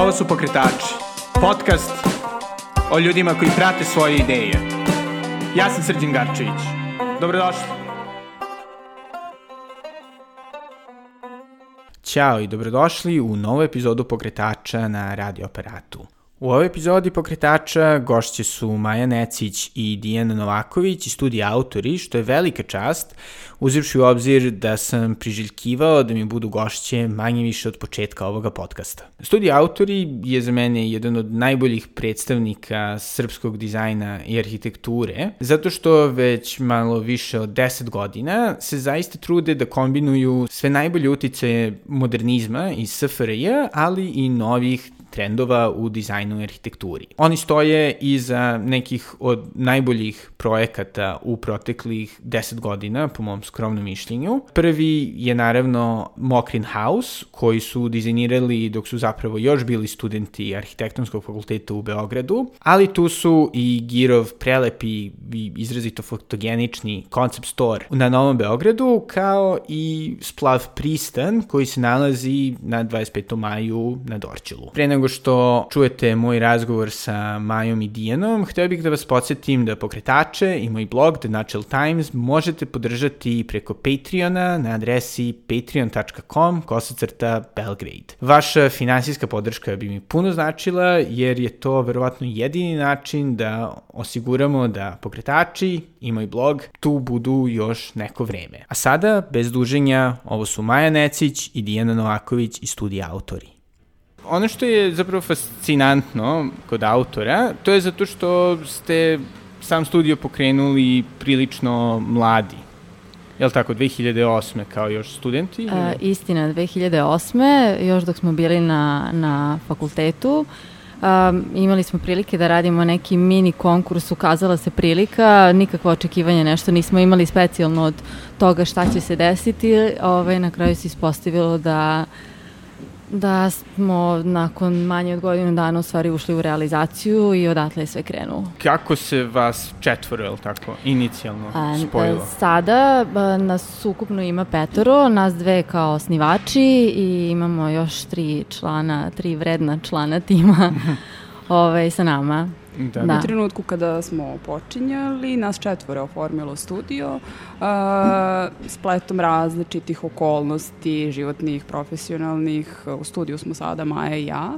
Ovo su Pokretači, podcast o ljudima koji prate svoje ideje. Ja sam Srđan Garčević. Dobrodošli. Ćao i dobrodošli u novu epizodu Pokretača na radio aparatu. U ovoj epizodi pokretača gošće su Maja Necić i Dijana Novaković i studija autori, što je velika čast, uzivši u obzir da sam priželjkivao da mi budu gošće manje više od početka ovoga podcasta. Studija autori je za mene jedan od najboljih predstavnika srpskog dizajna i arhitekture, zato što već malo više od 10 godina se zaista trude da kombinuju sve najbolje utice modernizma iz SFRJ, ali i novih trendova u dizajnu i arhitekturi. Oni stoje iza nekih od najboljih projekata u proteklih 10 godina, po mom skromnom mišljenju. Prvi je naravno Mokrin House, koji su dizajnirali dok su zapravo još bili studenti arhitektonskog fakulteta u Beogradu, ali tu su i Girov prelepi i izrazito fotogenični concept store na Novom Beogradu, kao i Splav Pristan, koji se nalazi na 25. maju na Dorčelu. Pre nego što čujete moj razgovor sa Majom i Dijanom, hteo bih da vas podsjetim da pokretače i moj blog The Natural Times možete podržati preko Patreona na adresi patreon.com kosacrta Belgrade. Vaša finansijska podrška bi mi puno značila jer je to verovatno jedini način da osiguramo da pokretači i moj blog tu budu još neko vreme. A sada, bez duženja, ovo su Maja Necić i Dijana Novaković iz studija Autori ono što je zapravo fascinantno kod autora, to je zato što ste sam studio pokrenuli prilično mladi. Je li tako, 2008. kao još studenti? E, istina, 2008. još dok smo bili na, na fakultetu, Um, imali smo prilike da radimo neki mini konkurs, ukazala se prilika, nikakva očekivanja, nešto nismo imali specijalno od toga šta će se desiti, ovaj, na kraju se ispostavilo da uh, da smo nakon manje od godinu dana u stvari ušli u realizaciju i odatle je sve krenulo. Kako se vas četvoro, je li tako, inicijalno spojilo? Sada nas ukupno ima petoro, nas dve kao osnivači i imamo još tri člana, tri vredna člana tima ovaj, sa nama. Da. da. U trenutku kada smo počinjali, nas četvore oformilo studio uh, spletom različitih okolnosti, životnih, profesionalnih. U studiju smo sada Maja i ja.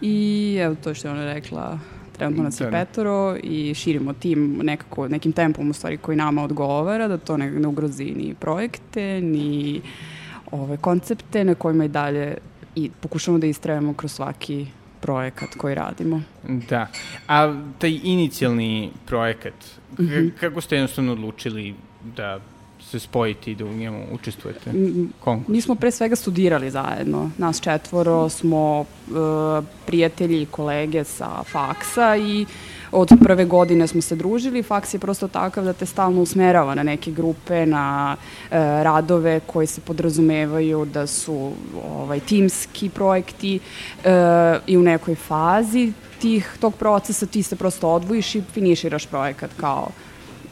I evo to što je ona rekla, trenutno nas je da, da. petoro i širimo tim nekako, nekim tempom u stvari koji nama odgovara, da to ne, ne ugrozi ni projekte, ni ove koncepte na kojima i dalje i pokušamo da istrajemo kroz svaki projekat koji radimo. Da. A taj inicijalni projekat, mm -hmm. kako ste jednostavno odlučili da se spojiti i da u njemu učestvujete? Konkurs? Mi smo pre svega studirali zajedno. Nas četvoro smo uh, prijatelji i kolege sa faksa i uh, od prve godine smo se družili, faks je prosto takav da te stalno usmerava na neke grupe, na e, radove koji se podrazumevaju da su ovaj, timski projekti e, i u nekoj fazi tih, tog procesa ti se prosto odvojiš i finiširaš projekat kao,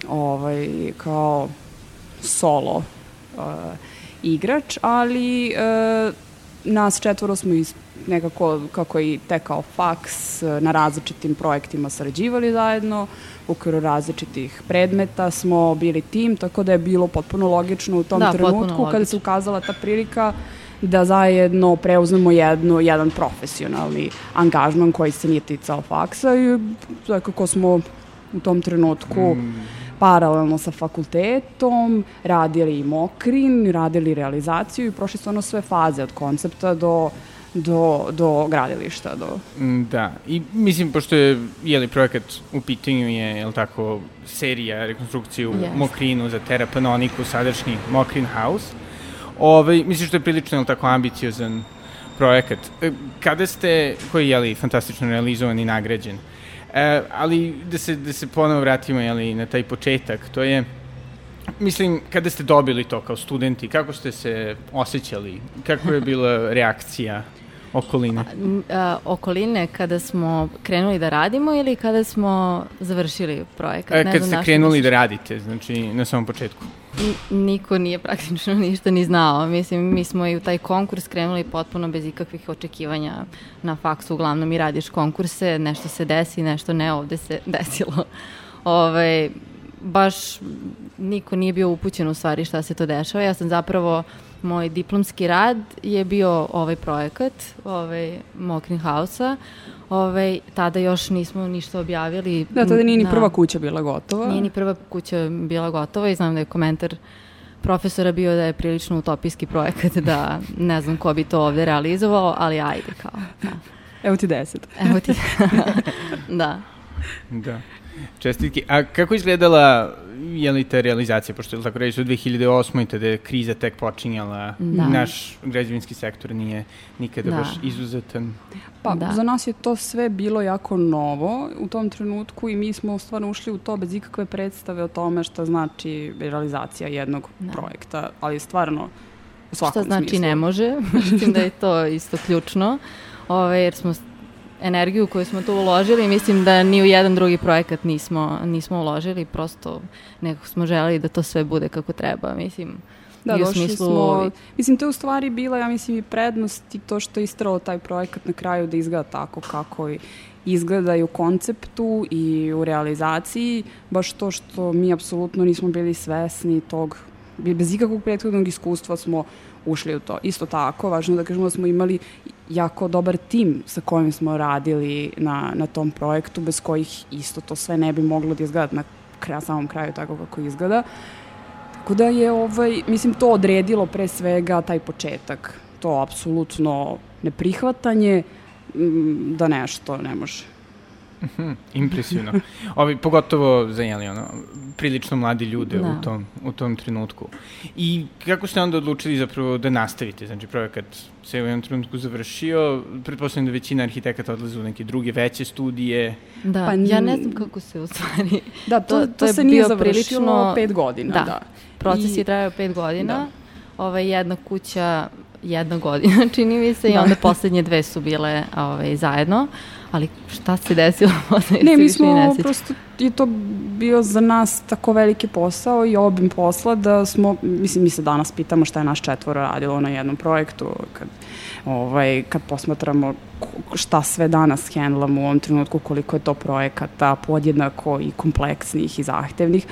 ovaj, kao solo uh, igrač, ali uh, nas četvoro smo iz nekako, kako je i tekao faks, na različitim projektima sarađivali zajedno, u okviru različitih predmeta smo bili tim, tako da je bilo potpuno logično u tom da, trenutku kada se ukazala ta prilika da zajedno preuzmemo jednu, jedan profesionalni angažman koji se nije ticao faksa i kako smo u tom trenutku mm. paralelno sa fakultetom radili i mokrin, radili realizaciju i prošli su ono sve faze od koncepta do do, do gradilišta. Do... Mm, da, i mislim, pošto je jeli, projekat u pitanju je, je li tako, serija rekonstrukcije u yes. Mokrinu za Terapanoniku, sadašnji Mokrin House, ovaj, mislim što je prilično, je li tako, ambiciozan projekat. E, kada ste, koji je, jeli, fantastično realizovan i nagrađen, e, ali da se, da se ponovo vratimo, jeli, na taj početak, to je, Mislim, kada ste dobili to kao studenti, kako ste se osjećali? Kako je bila reakcija? Okoline? A, okoline kada smo krenuli da radimo ili kada smo završili projekat? E, kad ste krenuli da radite, znači na samom početku. niko nije praktično ništa ni znao. Mislim, mi smo i u taj konkurs krenuli potpuno bez ikakvih očekivanja na faksu. Uglavnom i radiš konkurse, nešto se desi, nešto ne, ovde se desilo. Ove, ovaj, baš niko nije bio upućen u stvari šta se to dešava. Ja sam zapravo, moj diplomski rad je bio ovaj projekat, ovaj Mokrin House-a. Ovaj, tada još nismo ništa objavili. Da, tada nije ni prva kuća bila gotova. Nije ni prva kuća bila gotova i znam da je komentar profesora bio da je prilično utopijski projekat, da ne znam ko bi to ovde realizovao, ali ajde kao. Da. Evo ti deset. Evo ti, da. Da. Čestitke. A kako izgledala je li ta realizacija, pošto je tako reći u 2008. tada je kriza tek počinjala, da. naš građevinski sektor nije nikada da. baš izuzetan. Pa, da. za nas je to sve bilo jako novo u tom trenutku i mi smo stvarno ušli u to bez ikakve predstave o tome šta znači realizacija jednog da. projekta, ali stvarno u svakom Šta znači smislu. ne može, mislim da je to isto ključno, ove, jer smo energiju koju smo tu uložili, mislim da ni u jedan drugi projekat nismo, nismo uložili, prosto nekako smo želeli da to sve bude kako treba, mislim. Da, došli smislu... smo, mislim, to je u stvari bila, ja mislim, i prednost i to što je istralo taj projekat na kraju da izgleda tako kako izgleda i u konceptu i u realizaciji, baš to što mi apsolutno nismo bili svesni tog, bez ikakvog prethodnog iskustva smo ušli u to. Isto tako, važno da kažemo da smo imali jako dobar tim sa kojim smo radili na, na tom projektu, bez kojih isto to sve ne bi moglo da izgleda na kraja, samom kraju tako kako izgleda. Tako da je, ovaj, mislim, to odredilo pre svega taj početak. To apsolutno neprihvatanje da nešto ne može. Mhm, impresivno. Ovi, pogotovo za jeli, ono, prilično mladi ljude da. u, tom, u tom trenutku. I kako ste onda odlučili zapravo da nastavite? Znači, projekat se u jednom trenutku završio, pretpostavljam da većina arhitekata odlaze u neke druge veće studije. Da, pa, ja ne znam kako se u stvari... Da, to, to, to se nije završilo prilično... pet godina. Da, da. proces I... je trajao pet godina. Da. Ova jedna kuća jedna godina, čini mi se, da. i onda poslednje dve su bile ovaj, zajedno ali šta se desilo posle? Ne, mi smo, prosto je to bio za nas tako veliki posao i obim posla da smo, mislim, mi se danas pitamo šta je naš četvoro radilo na jednom projektu, kad, ovaj, kad posmatramo šta sve danas hendlamo u ovom trenutku, koliko je to projekata podjednako i kompleksnih i zahtevnih,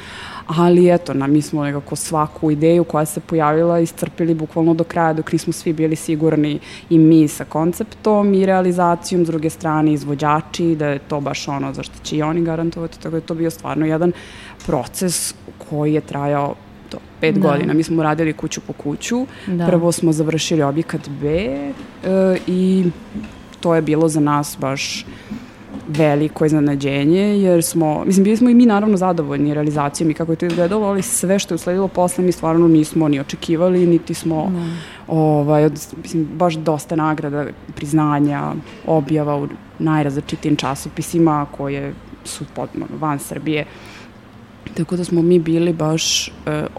ali eto, na, mi smo nekako svaku ideju koja se pojavila iscrpili bukvalno do kraja dok nismo svi bili sigurni i mi sa konceptom i realizacijom, s druge strane izvođači, da je to baš ono za što će i oni garantovati, tako da je to bio stvarno jedan proces koji je trajao to, pet da. godina. Mi smo radili kuću po kuću. Da. Prvo smo završili objekat B e, i to je bilo za nas baš veliko iznenađenje, jer smo, mislim, bili smo i mi naravno zadovoljni realizacijom i kako je to izgledalo, ali sve što je usledilo posle mi stvarno nismo ni očekivali, niti smo, ne. ovaj, od, mislim, baš dosta nagrada, priznanja, objava u najrazličitim časopisima koje su potpuno van Srbije. Tako da smo mi bili baš e,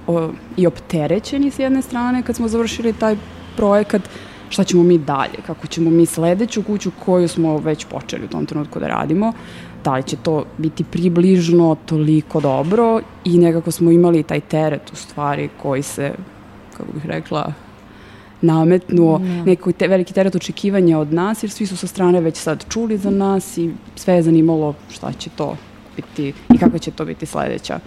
o, i opterećeni s jedne strane kad smo završili taj projekat, šta ćemo mi dalje, kako ćemo mi sledeću kuću koju smo već počeli u tom trenutku da radimo, da li će to biti približno toliko dobro i nekako smo imali taj teret u stvari koji se, kako bih rekla, nametnuo ne. neko te, veliki teret očekivanja od nas, jer svi su sa strane već sad čuli za nas i sve je zanimalo šta će to biti i kako će to biti sledeća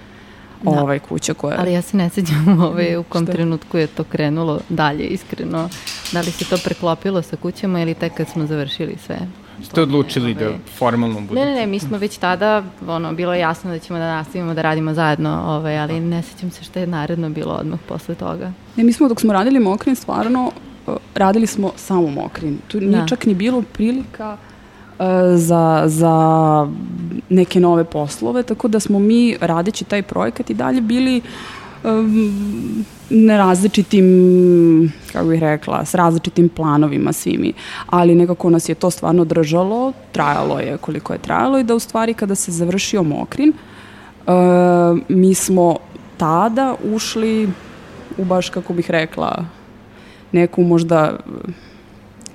da. ovaj kuća koja... Ali ja se ne seđam ovaj, u kom trenutku je to krenulo dalje, iskreno. Da li se to preklopilo sa kućama ili tek kad smo završili sve? Ste odlučili da formalno budete? Ne, ne, ne, mi smo već tada, ono, bilo je jasno da ćemo da nastavimo da radimo zajedno, ovaj, ali ne sećam se šta je naredno bilo odmah posle toga. Ne, mi smo dok smo radili Mokrin, stvarno radili smo samo Mokrin. Tu da. nije čak ni bilo prilika za, za neke nove poslove, tako da smo mi radeći taj projekat i dalje bili um, na različitim, kako bih rekla, s različitim planovima svimi, ali nekako nas je to stvarno držalo, trajalo je koliko je trajalo i da u stvari kada se završio Mokrin, uh, mi smo tada ušli u baš, kako bih rekla, neku možda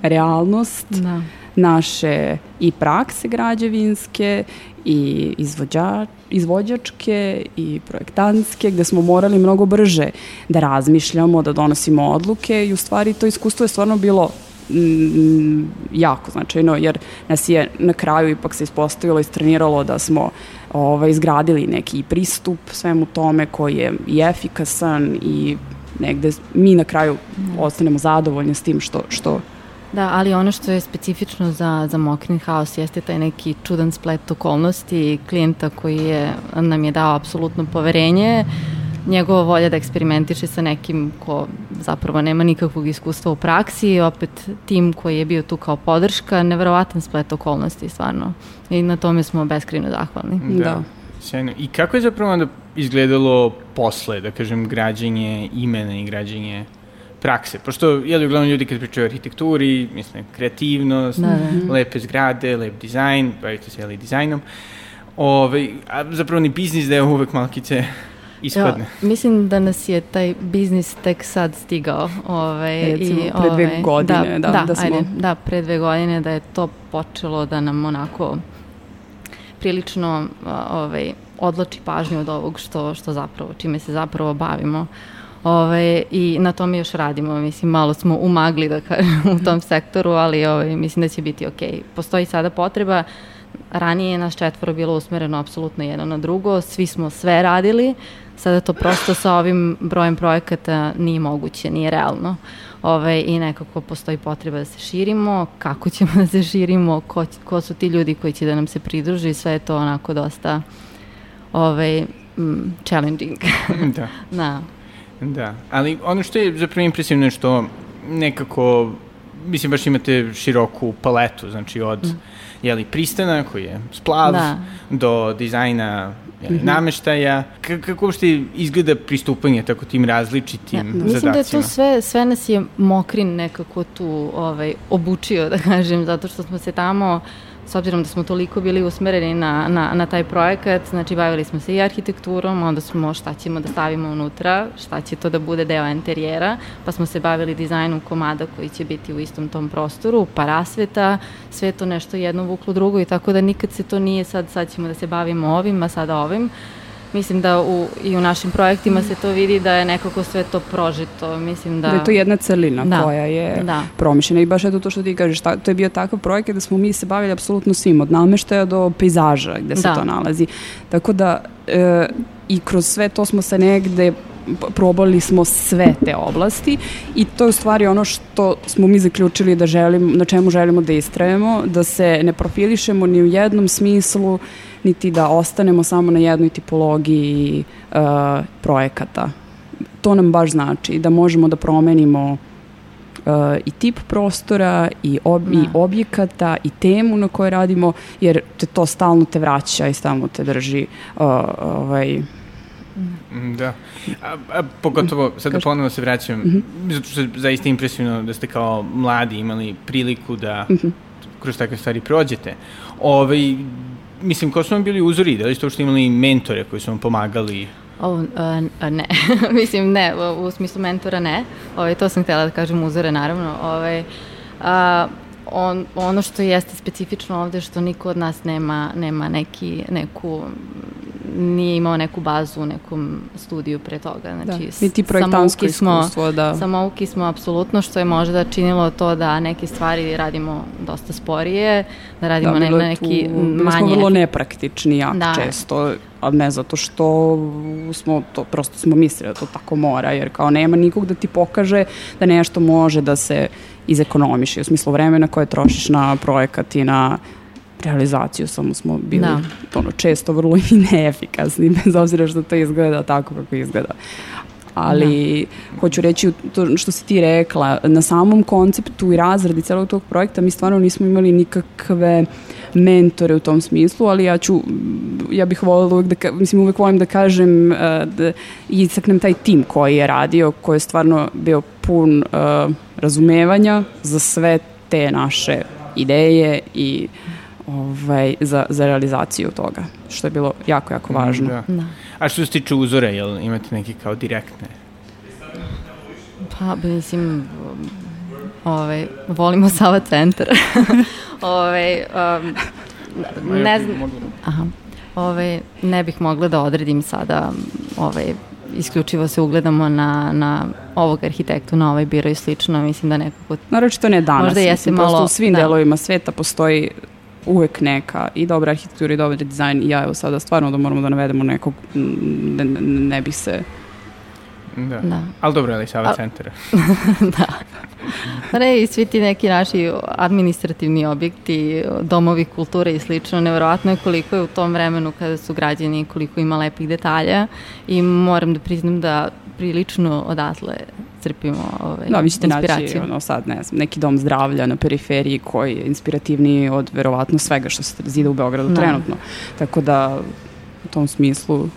realnost, da naše i prakse građevinske i izvođa, izvođačke i projektantske, gde smo morali mnogo brže da razmišljamo, da donosimo odluke i u stvari to iskustvo je stvarno bilo mm, jako značajno, jer nas je na kraju ipak se ispostavilo i streniralo da smo ovaj, izgradili neki pristup svemu tome koji je i efikasan i negde mi na kraju ostanemo zadovoljni s tim što, što Da, ali ono što je specifično za, za Mokrin House jeste taj neki čudan splet okolnosti klijenta koji je, nam je dao apsolutno poverenje, njegova volja da eksperimentiše sa nekim ko zapravo nema nikakvog iskustva u praksi, opet tim koji je bio tu kao podrška, neverovatan splet okolnosti stvarno. I na tome smo beskrino zahvalni. Da. da. Sjajno. I kako je zapravo onda izgledalo posle, da kažem, građenje imena i građenje prakse, pošto jeli uglavnom ljudi kad pričaju o arhitekturi, mislim, kreativnost, da, da. lepe zgrade, lep dizajn, bavite se jeli dizajnom, Ove, a zapravo ni biznis deo uvek malkice ispadne. Ja, mislim da nas je taj biznis tek sad stigao. Ovaj, Recimo, i, pre dve ovaj, godine. Da, da, da, da, smo... ajde, da, pre dve godine da je to počelo da nam onako prilično ovaj, odloči pažnju od ovog što, što zapravo, čime se zapravo bavimo. Ove, I na tome još radimo, mislim, malo smo umagli da kažem u tom sektoru, ali ove, mislim da će biti ok. Postoji sada potreba, ranije je naš četvoro bilo usmereno apsolutno jedno na drugo, svi smo sve radili, sada to prosto sa ovim brojem projekata nije moguće, nije realno. Ove, I nekako postoji potreba da se širimo, kako ćemo da se širimo, ko, ko su ti ljudi koji će da nam se pridruži, sve je to onako dosta ove, mm, challenging. da. da. Da, ali ono što je zapravo impresivno je što nekako, mislim baš imate široku paletu, znači od mm. jeli, pristana koji je splav da. do dizajna jeli, mm -hmm. nameštaja. K kako uopšte izgleda pristupanje tako tim različitim ja, mislim zadacima? Mislim da je to sve, sve nas je Mokrin nekako tu ovaj, obučio, da kažem, zato što smo se tamo uh, s obzirom da smo toliko bili usmereni na, na, na taj projekat, znači bavili smo se i arhitekturom, onda smo šta ćemo da stavimo unutra, šta će to da bude deo interijera, pa smo se bavili dizajnom komada koji će biti u istom tom prostoru, pa rasveta, sve to nešto jedno vuklo drugo i tako da nikad se to nije sad, sad ćemo da se bavimo ovim, a sada ovim, mislim da u, i u našim projektima se to vidi da je nekako sve to prožito. Mislim da... Da je to jedna celina da. koja je da. promišljena i baš eto to što ti kažeš, ta, to je bio takav projekat da smo mi se bavili apsolutno svim, od nameštaja do pejzaža gde se da. to nalazi. Tako da e, i kroz sve to smo se negde probali smo sve te oblasti i to je u stvari ono što smo mi zaključili da želimo, na čemu želimo da istrajemo, da se ne profilišemo ni u jednom smislu, niti da ostanemo samo na jednoj tipologiji uh, projekata. To nam baš znači da možemo da promenimo uh, i tip prostora i, ob, i da. objekata i temu na kojoj radimo, jer te to stalno te vraća i stalno te drži uh, ovaj, Mm, da. A, a pogotovo, sad da ponovno se vraćam, mm -hmm. zato što je zaista impresivno da ste kao mladi imali priliku da mm -hmm. kroz takve stvari prođete. Ove, ovaj, mislim, ko su vam bili uzori? Da li ste uopšte imali mentore koji su vam pomagali? O, uh, ne, mislim ne, u, u smislu mentora ne, Ove, ovaj, to sam htjela da kažem uzore naravno, Ove, ovaj, a, on, ono što jeste specifično ovde što niko od nas nema, nema neki, neku nije imao neku bazu u nekom studiju pre toga. Da, znači, da, niti projektansko iskustvo, da. Samouki smo apsolutno, što je možda činilo to da neke stvari radimo dosta sporije, da radimo da, ne, na neki tu, manje... Mi smo vrlo nepraktični jako da. često, a ne zato što smo to, prosto smo mislili da to tako mora, jer kao nema nikog da ti pokaže da nešto može da se izekonomiše, u smislu vremena koje trošiš na projekat i na realizaciju, samo smo bili da. ono, često vrlo i neefikasni, bez obzira što to izgleda tako kako izgleda. Ali da. hoću reći to što si ti rekla, na samom konceptu i razradi celog tog projekta mi stvarno nismo imali nikakve mentore u tom smislu, ali ja ću, ja bih voljela uvek da, mislim uvek volim da kažem uh, da isaknem taj tim koji je radio, koji je stvarno bio pun uh, razumevanja za sve te naše ideje i ovaj, za, za realizaciju toga, što je bilo jako, jako važno. Da. da. A što se tiče uzore, jel imate neke kao direktne? Pa, mislim, Ove, volimo Sava centar. Ove, um, ne znam... Aha. Ove, ne bih mogla da odredim sada ove, isključivo se ugledamo na, na ovog arhitektu, na ovaj biro i slično, mislim da nekako... Naravno to ne danas, možda jeste malo... u svim da. delovima sveta postoji uvek neka i dobra arhitektura i dobar dizajn i ja evo sada stvarno da moramo da navedemo nekog, ne, ne, ne bih se Da. da. Ali dobro, ali Sava centar. da. Pa ne, i svi ti neki naši administrativni objekti, domovi kulture i slično, nevjerojatno je koliko je u tom vremenu kada su građeni, koliko ima lepih detalja i moram da priznam da prilično odatle crpimo ovaj, da, vi ćete naći ono, sad, ne znam, neki dom zdravlja na periferiji koji je inspirativniji od verovatno svega što se zida u Beogradu da. trenutno. Tako da u tom smislu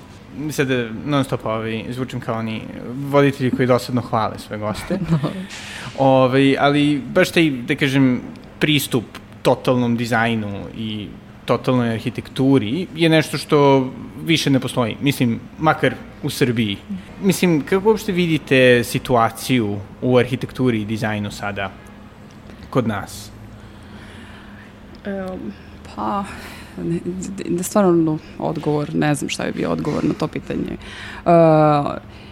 sad da non stop ovaj, zvučim kao oni voditelji koji dosadno hvale sve goste. no. ovaj, ali baš taj, da kažem, pristup totalnom dizajnu i totalnoj arhitekturi je nešto što više ne postoji. Mislim, makar u Srbiji. Mislim, kako uopšte vidite situaciju u arhitekturi i dizajnu sada kod nas? Um, pa, ne, da stvarno odgovor, ne znam šta je bio odgovor na to pitanje. Uh,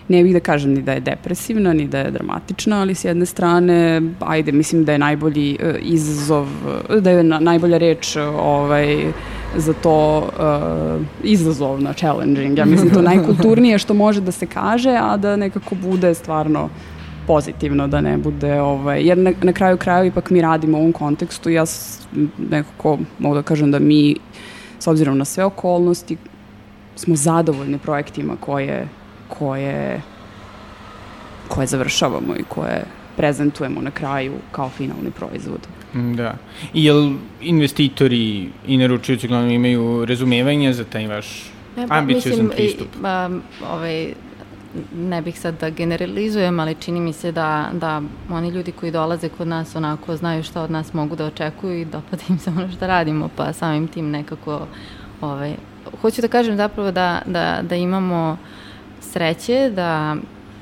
ne bih da kažem ni da je depresivna, ni da je dramatična, ali s jedne strane, ajde, mislim da je najbolji uh, izazov, da je na, najbolja reč ovaj, za to uh, izazovna, challenging. Ja mislim to najkulturnije što može da se kaže, a da nekako bude stvarno pozitivno, da ne bude, ovaj, jer na, na kraju kraju ipak mi radimo u ovom kontekstu ja nekako mogu da kažem da mi s obzirom na sve okolnosti, smo zadovoljni projektima koje, koje, koje završavamo i koje prezentujemo na kraju kao finalni proizvod. Mm, da. I jel investitori i naručujući glavno imaju razumevanje za taj vaš pa, ambiciozan pristup? I, um, ovaj, ne bih sad da generalizujem, ali čini mi se da, da oni ljudi koji dolaze kod nas onako znaju šta od nas mogu da očekuju i dopada im se ono što radimo, pa samim tim nekako ovaj, hoću da kažem zapravo da, da, da imamo sreće da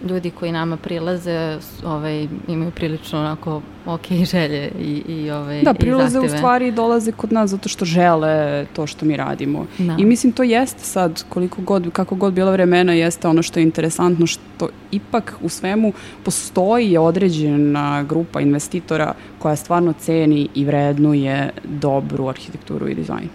ljudi koji nama prilaze ovaj, imaju prilično onako ok želje i, i, ovaj, da, prilaze u stvari i dolaze kod nas zato što žele to što mi radimo. Da. I mislim to jeste sad, koliko god, kako god bila vremena, jeste ono što je interesantno, što ipak u svemu postoji određena grupa investitora koja stvarno ceni i vrednuje dobru arhitekturu i dizajn.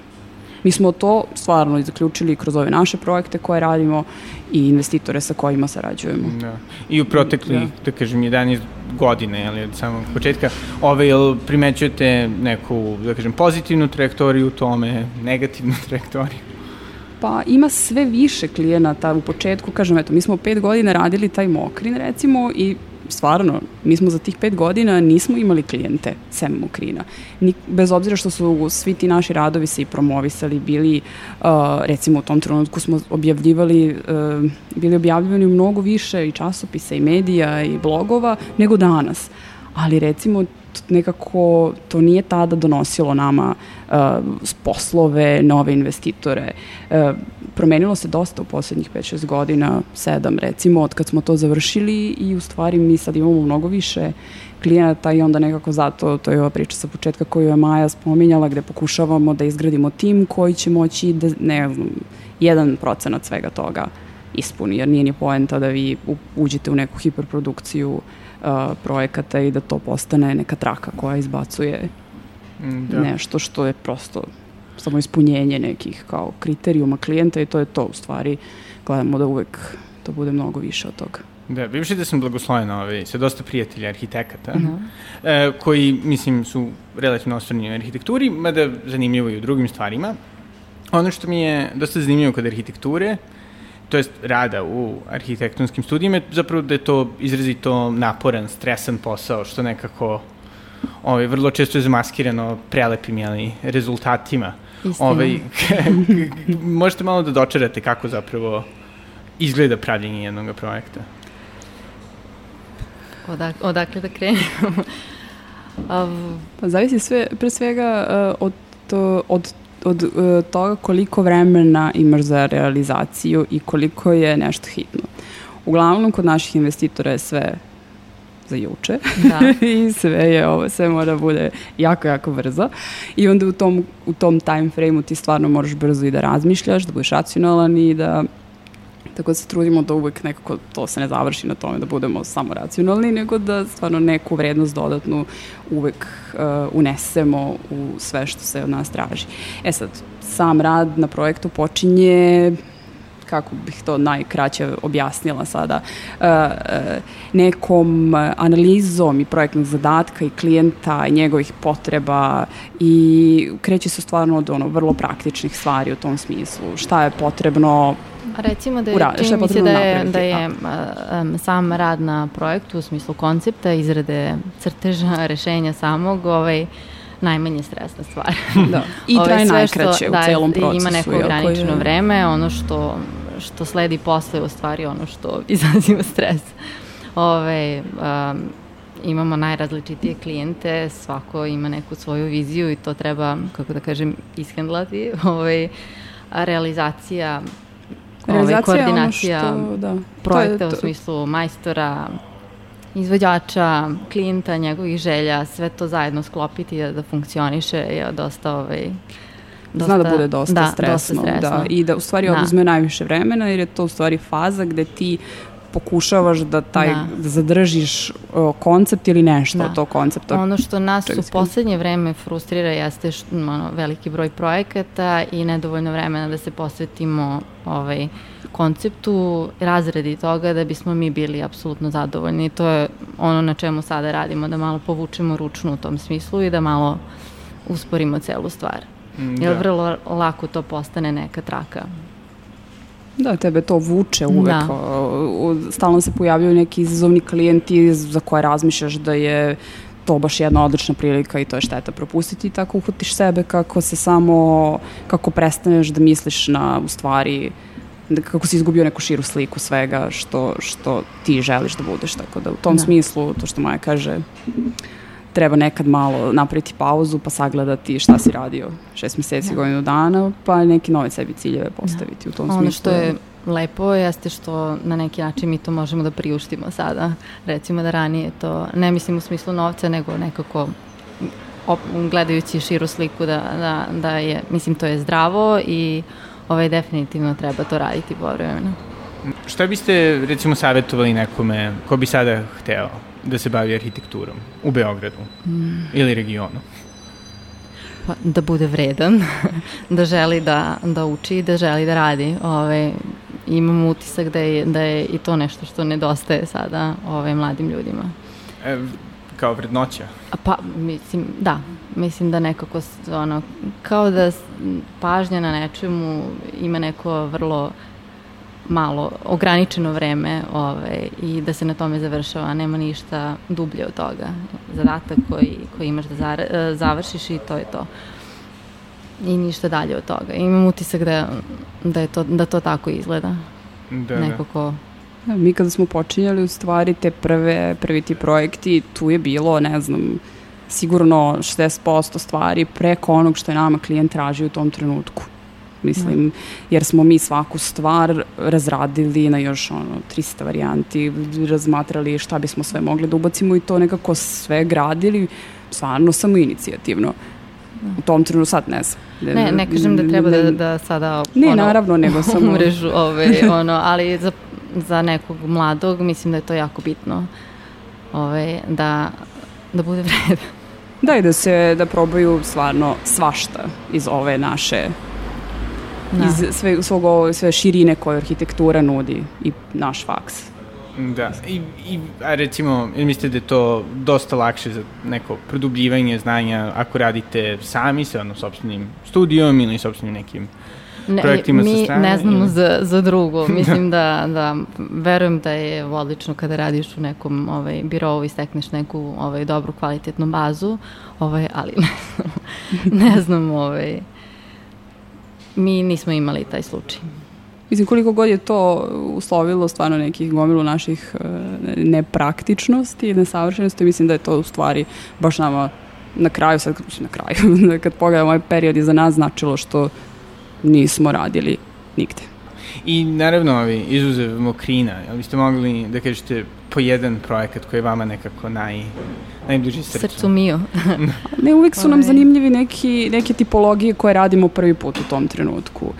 Mi smo to stvarno zaključili kroz ove naše projekte koje radimo i investitore sa kojima sarađujemo. Da. I u protekli, da, da kažem, 11 godine, ali od samog početka, ove, jel primećujete neku, da kažem, pozitivnu trajektoriju u tome, negativnu trajektoriju? Pa ima sve više klijenata u početku, kažem, eto, mi smo pet godina radili taj mokrin, recimo, i stvarno, mi smo za tih pet godina nismo imali klijente sem Mokrina. Ni, bez obzira što su svi ti naši radovi se i promovisali, bili, uh, recimo u tom trenutku smo objavljivali, uh, bili objavljivani mnogo više i časopisa i medija i blogova nego danas. Ali recimo nekako to nije tada donosilo nama uh, poslove, nove investitore. Uh, promenilo se dosta u poslednjih 5-6 godina, 7 recimo, od kad smo to završili i u stvari mi sad imamo mnogo više klijenata i onda nekako zato, to je ova priča sa početka koju je Maja spominjala, gde pokušavamo da izgradimo tim koji će moći da, ne znam, jedan procenat svega toga ispuni, jer nije ni poenta da vi uđete u neku hiperprodukciju uh, projekata i da to postane neka traka koja izbacuje mm, da. nešto što je prosto samo ispunjenje nekih kao kriterijuma klijenta i to je to u stvari. Gledamo da uvek to bude mnogo više od toga. Da, bivši da sam blagosloven ovaj, sa dosta prijatelja arhitekata, uh -huh. e, koji, mislim, su relativno osvrni u arhitekturi, mada zanimljivo i u drugim stvarima. Ono što mi je dosta zanimljivo kod arhitekture, to jest rada u arhitektonskim studijima, zapravo da je to izrazito naporan, stresan posao, što nekako ovaj, vrlo često je zamaskirano prelepim jeli, rezultatima. Istina. Ovaj, možete malo da dočerate kako zapravo izgleda pravljenje jednog projekta? Odak, odakle da krenemo? um, pa zavisi sve, pre svega uh, od, to, od od uh, toga koliko vremena imaš za realizaciju i koliko je nešto hitno. Uglavnom, kod naših investitora je sve za juče Da. i sve je ovo, sve mora bude jako, jako brzo i onda u tom, u tom time frame-u ti stvarno moraš brzo i da razmišljaš, da budeš racionalan i da tako da se trudimo da uvek nekako to se ne završi na tome da budemo samo racionalni, nego da stvarno neku vrednost dodatnu uvek uh, unesemo u sve što se od nas traži. E sad, sam rad na projektu počinje kako bih to najkraće objasnila sada, uh, uh, nekom analizom i projektnog zadatka i klijenta i njegovih potreba i kreće se stvarno od ono vrlo praktičnih stvari u tom smislu. Šta je potrebno recimo da je, Ura, čini mi se da je, da je um, sam rad na projektu u smislu koncepta, izrade crteža, rešenja samog, ovaj, najmanje stresna stvar. da. I Ovaj, traje sve najkraće što, u da, celom i procesu. Ima neko iako je- ograničeno vreme, ono što, što sledi posle je u stvari ono što izaziva stres. Ove, um, imamo najrazličitije klijente, svako ima neku svoju viziju i to treba, kako da kažem, ishendlati. Ovaj, a realizacija, ovaj, koordinacija što, da. projekta To je u to- smislu majstora, izvođača, klijenta, njegovih želja, sve to zajedno sklopiti da, da funkcioniše je dosta ovaj, Zna da bude dosta da, stresno, Dosta stresno. Da, i da u stvari Da. oduzme najviše vremena jer je to u stvari faza gde ti pokušavaš da taj Da. da. zadržiš o, koncept ili nešto Da. od tog koncepta. Ono što nas Čega u poslednje vreme frustrira jeste što, ono, veliki broj projekata i nedovoljno vremena da se posvetimo ovaj, konceptu, razredi toga da bismo mi bili apsolutno zadovoljni. To je ono na čemu sada radimo, da malo povučemo ručnu u tom smislu i da malo usporimo celu stvar. Mm, Jer da. vrlo lako to postane neka traka. Da, tebe to vuče uvek. Da. Stalno se pojavljaju neki izazovni klijenti za koje razmišljaš da je to baš jedna odlična prilika i to je šteta propustiti i tako uhvatiš sebe kako se samo, kako prestaneš da misliš na, u stvari, da kako si izgubio neku širu sliku svega što, što ti želiš da budeš. Tako da u tom Da. smislu, to što Maja kaže, treba nekad malo napraviti pauzu pa sagledati šta si radio šest meseci, Da. godinu dana, pa neki nove sebi ciljeve postaviti u tom Ono smislu. što je lepo jeste što na neki način mi to možemo da priuštimo sada. Recimo da ranije to, ne mislim u smislu novca, nego nekako op, gledajući širu sliku da, da, da je, mislim to je zdravo i ovaj, definitivno treba to raditi povremeno. Šta biste, recimo, savjetovali nekome ko bi sada hteo da se bavi arhitekturom u Beogradu Mm. ili regionu? Pa, da bude vredan, da želi da, da uči i da želi da radi. Ove, imam utisak da je, da je i to nešto što nedostaje sada ove, mladim ljudima. E, kao vrednoća? A Pa, mislim, da. Mislim da nekako, ono, kao da pažnja na nečemu ima neko vrlo malo, ograničeno vreme ovaj, i da se na tome završava, nema ništa dublje od toga. Zadatak koji, koji imaš da zara, e, završiš i to je to. I ništa dalje od toga. Imam utisak da, da, je to, da to tako izgleda. Da, Neko ko... Da, mi kada smo počinjali u stvari te prve, prvi ti projekti, tu je bilo, ne znam, sigurno 60% stvari preko onog što je nama klijent tražio u tom trenutku. Mislim, jer smo mi svaku stvar razradili na još ono 300 varijanti, razmatrali šta bismo sve mogli da ubacimo i to nekako sve gradili stvarno samo inicijativno. U tom trenutku sad ne znam. Ne, ne kažem da treba da, da sada Ne, ono, naravno, nego samo- umrežu, ovaj, ono, ali za, za nekog mladog mislim da je to jako bitno ovaj, da, da bude vredan. Da, i da se, da probaju stvarno svašta iz ove naše Da. iz sve, svog ovo, sve širine koje arhitektura nudi i naš faks. Da, I, i, a recimo, ili mislite da je to dosta lakše za neko produbljivanje znanja ako radite sami sa ono, sobstvenim studijom ili sobstvenim nekim Ne, projektima sa mi strane ne znamo ili- za, za drugo. Mislim da, da verujem da je odlično kada radiš u nekom ovaj, birovu i stekneš neku ovaj, dobru kvalitetnu bazu, ovaj, ali ne znam, ne znam ovaj, mi nismo imali taj slučaj. Mislim, koliko god je to uslovilo stvarno nekih gomilu naših e, nepraktičnosti i nesavršenosti, mislim da je to u stvari baš nama na kraju, sad na kraju, da kad pogledamo ovaj period iza nas, značilo što nismo radili nigde. I naravno, ovi, izuzev mokrina, jel biste mogli da kažete po jedan projekat koji je vama nekako naj, najbliži srcu? Srcu mio. ne, uvek su nam Ovaj. zanimljivi neki, neke tipologije koje radimo prvi put u tom trenutku.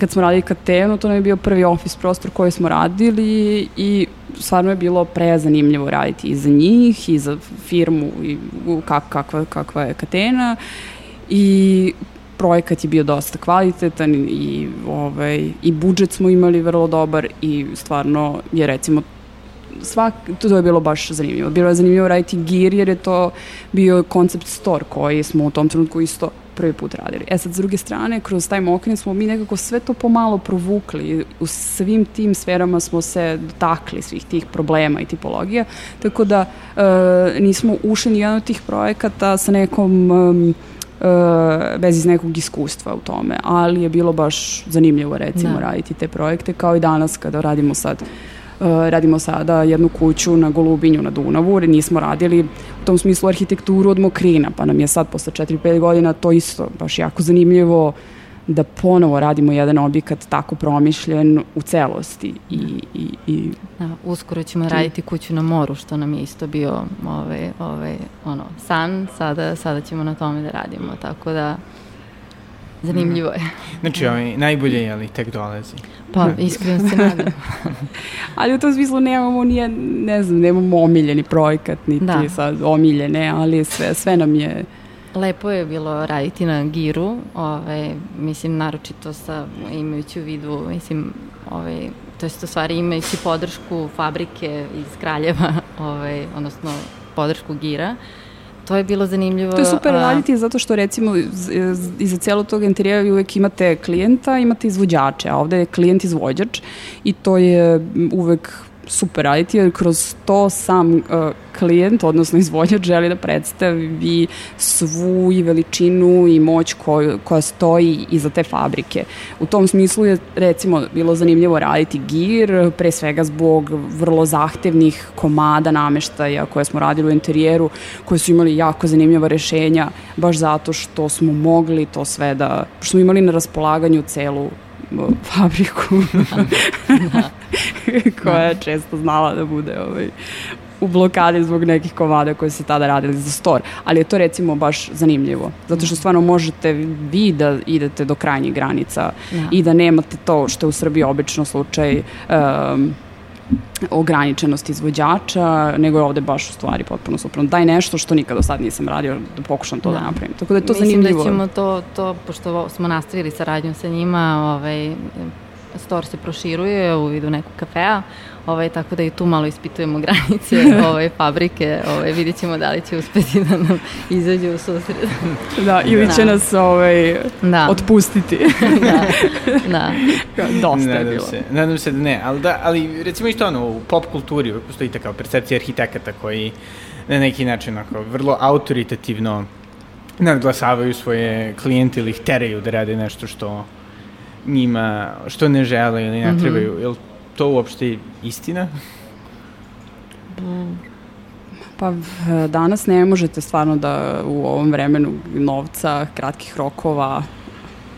Kad smo radili Katenu, to nam je bio prvi office prostor koji smo radili i stvarno je bilo prezanimljivo raditi i za njih i za firmu i kak, kakva, kakva je Katena i projekat je bio dosta kvalitetan i ovaj i budžet smo imali vrlo dobar i stvarno je recimo svak, to je bilo baš zanimljivo. Bilo je zanimljivo raditi gir jer je to bio koncept store koji smo u tom trenutku isto prvi put radili. E sad, s druge strane, kroz taj mokrin smo mi nekako sve to pomalo provukli. U svim tim sferama smo se dotakli svih tih problema i tipologija, tako da e, nismo ušli ni jedan od tih projekata sa nekom e, bez iz nekog iskustva u tome, ali je bilo baš zanimljivo recimo Da. raditi te projekte kao i danas kada radimo sad radimo sada jednu kuću na Golubinju na Dunavu, jer nismo radili u tom smislu arhitekturu od Mokrina, pa nam je sad posle 4-5 godina to isto baš jako zanimljivo da ponovo radimo jedan objekat tako promišljen u celosti i, i, i Da, uskoro ćemo raditi kuću na moru, što nam je isto bio ovaj, ovaj, ono, san, sada, sada ćemo na tome da radimo, tako da zanimljivo je. Znači, ovaj, najbolje je ali tek dolazi. Pa, iskreno se nadam. ali u tom smislu nemamo nije, ne znam, nemamo omiljeni projekat, niti Da. sad omiljene, ali sve, sve nam je Lepo je bilo raditi na giru, ovaj, mislim, naročito sa, imajući u vidu, mislim, ovaj, to jest u stvari imajući podršku fabrike iz Kraljeva, ovaj, odnosno podršku gira, to je bilo zanimljivo. To je super raditi zato što recimo iza celog tog interijera vi uvek imate klijenta, imate izvođače, a ovde je klijent izvođač i to je uvek super raditi jer kroz to sam uh, klijent, odnosno izvođač želi da predstavi svu i veličinu i moć koju, koja stoji iza te fabrike. U tom smislu je recimo bilo zanimljivo raditi gir, pre svega zbog vrlo zahtevnih komada nameštaja koje smo radili u interijeru, koje su imali jako zanimljiva rešenja, baš zato što smo mogli to sve da, što smo imali na raspolaganju celu fabriku koja je često znala da bude ovaj, u blokadi zbog nekih komada koje se tada radili za store. Ali je to recimo baš zanimljivo. Zato što stvarno možete vi da idete do krajnjih granica Da. i da nemate to što je u Srbiji obično slučaj um, ograničenost izvođača, nego je ovde baš u stvari potpuno suprotno. Daj nešto što nikad do sad nisam radio, da pokušam to da, Da. napravim. Tako da je to Mislim zanimljivo. da ćemo to, to, pošto smo nastavili saradnju sa njima, ovaj, store se proširuje u vidu nekog kafea, ovaj, tako da i tu malo ispitujemo granice ovaj, fabrike, ovaj, vidjet ćemo da li će uspeti da nam izađu u susret. Da, ili će Da. nas ovaj, Da, otpustiti. da, da. Dosta je nadam bilo. Se, nadam se da ne, ali, da, ali recimo isto ono, u pop kulturi uvek postoji ta kao percepcija arhitekata koji na neki način ako, vrlo autoritativno nadglasavaju svoje klijente ili ih teraju da rade nešto što njima, što ne žele ili ne Mhm. trebaju. Je li to uopšte istina? Pa danas ne možete stvarno da u ovom vremenu novca, kratkih rokova,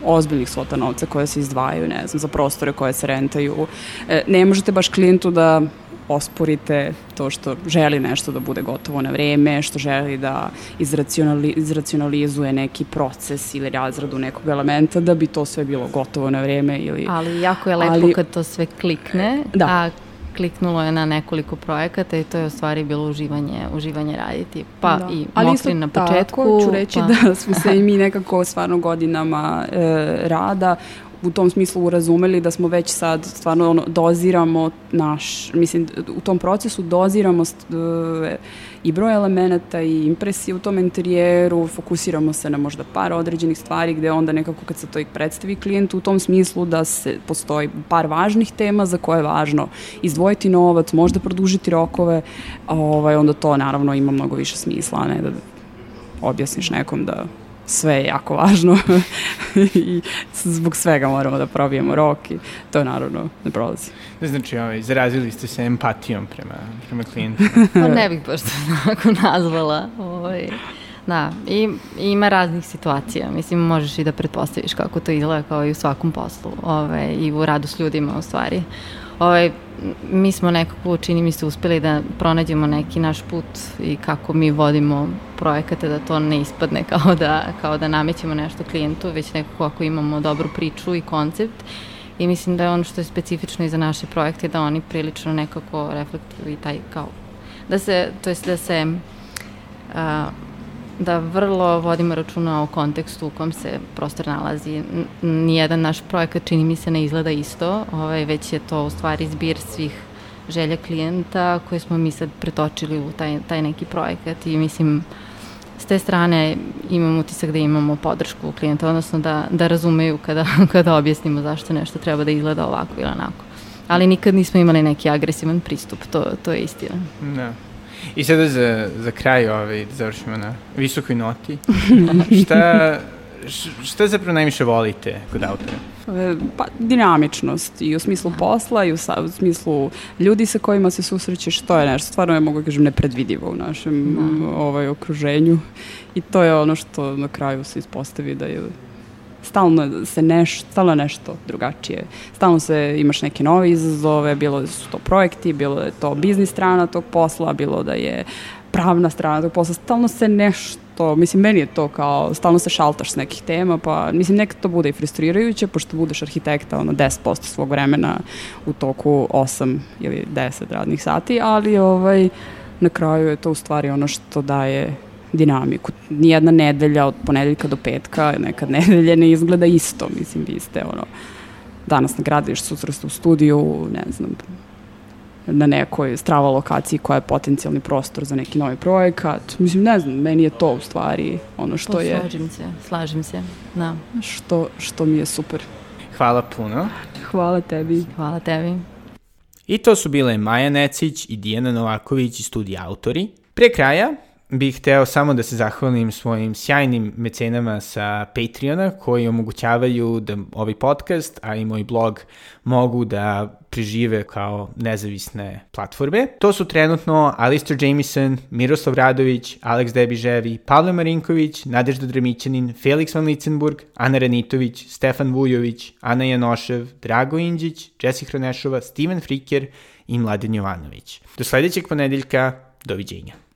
ozbiljnih svota novca koje se izdvajaju, ne znam, za prostore koje se rentaju. E, ne možete baš klijentu da osporite to što želi nešto da bude gotovo na vreme, što želi da izracionali, izracionalizuje neki proces ili razradu nekog elementa da bi to sve bilo gotovo na vreme ili... Ali jako je lepo Ali- kad to sve klikne, Da. a kliknulo je na nekoliko projekata i to je u stvari bilo uživanje, uživanje raditi. Pa Da. i Ali isto Mokrin na tako početku. ću reći pa, da smo se i mi nekako stvarno godinama e, rada u tom smislu urazumeli da smo već sad stvarno ono, doziramo naš, mislim, u tom procesu doziramo st, e, i broj elemenata i impresije u tom interijeru, fokusiramo se na možda par određenih stvari gde onda nekako kad se to i predstavi klijentu u tom smislu da se postoji par važnih tema za koje je važno izdvojiti novac, možda produžiti rokove, ovaj, onda to naravno ima mnogo više smisla, ne da objasniš nekom da sve je jako važno i zbog svega moramo da probijemo rok i to naravno ne prolazi. Ne znači, ovaj, zarazili ste se empatijom prema, prema klijentu. Pa ne bih baš to tako nazvala. Ovaj. Da, i, i ima raznih situacija. Mislim, možeš i da pretpostaviš kako to izgleda kao i u svakom poslu ovaj, i u radu s ljudima u stvari. Ovaj, mi smo nekako, čini mi se, uspeli da pronađemo neki naš put i kako mi vodimo projekate, da to ne ispadne kao da, kao da namećemo nešto klijentu, već nekako ako imamo dobru priču i koncept. I mislim da je ono što je specifično i za naše projekte da oni prilično nekako reflektuju i taj kao da se, to jest da se a, da vrlo vodimo računa o kontekstu u kom se prostor nalazi. Nijedan naš projekat čini mi se ne izgleda isto, ovaj, već je to u stvari zbir svih želja klijenta koje smo mi sad pretočili u taj, taj neki projekat i mislim s te strane imam utisak da imamo podršku klijenta, odnosno da, da razumeju kada, kada objasnimo zašto nešto treba da izgleda ovako ili onako. Ali nikad nismo imali neki agresivan pristup, to, to je istina. Da. I sada za, za kraj ovaj, da završimo na visokoj noti. šta, šta zapravo najviše volite kod autora? E, pa, dinamičnost i u smislu posla i u, sa, u smislu ljudi sa kojima se susrećeš, to je nešto, stvarno je mogu da kažem nepredvidivo u našem mm. ovaj, okruženju i to je ono što na kraju se ispostavi da je stalno se neš, stalno nešto drugačije. Stalno se imaš neke nove izazove, bilo da su to projekti, bilo da je to biznis strana tog posla, bilo da je pravna strana tog posla, stalno se nešto, mislim, meni je to kao, stalno se šaltaš s nekih tema, pa mislim, nekad to bude i frustrirajuće, pošto budeš arhitekta, ono, 10% svog vremena u toku 8 ili 10 radnih sati, ali ovaj, na kraju je to u stvari ono što daje dinamiku. Nijedna nedelja od ponedeljka do petka, nekad nedelje ne izgleda isto. Mislim, vi ste ono, danas na gradilištu, sutra ste u studiju, ne znam, na nekoj strava lokaciji koja je potencijalni prostor za neki novi projekat. Mislim, ne znam, meni je to u stvari ono što je... Slažem se, slažem se, da. Što, što mi je super. Hvala puno. Hvala tebi. Hvala tebi. I to su bile Maja Necić i Dijana Novaković i studija autori. Pre kraja, bih hteo samo da se zahvalim svojim sjajnim mecenama sa Patreona koji omogućavaju da ovaj podcast, a i moj blog mogu da prežive kao nezavisne platforme. To su trenutno Alistair Jamison, Miroslav Radović, Aleks Debiževi, Pavle Marinković, Nadežda Dramićanin, Felix Van Licenburg, Ana Ranitović, Stefan Vujović, Ana Janošev, Drago Inđić, Jesse Hronešova, Steven Friker i Mladen Jovanović. Do sledećeg ponedeljka, doviđenja.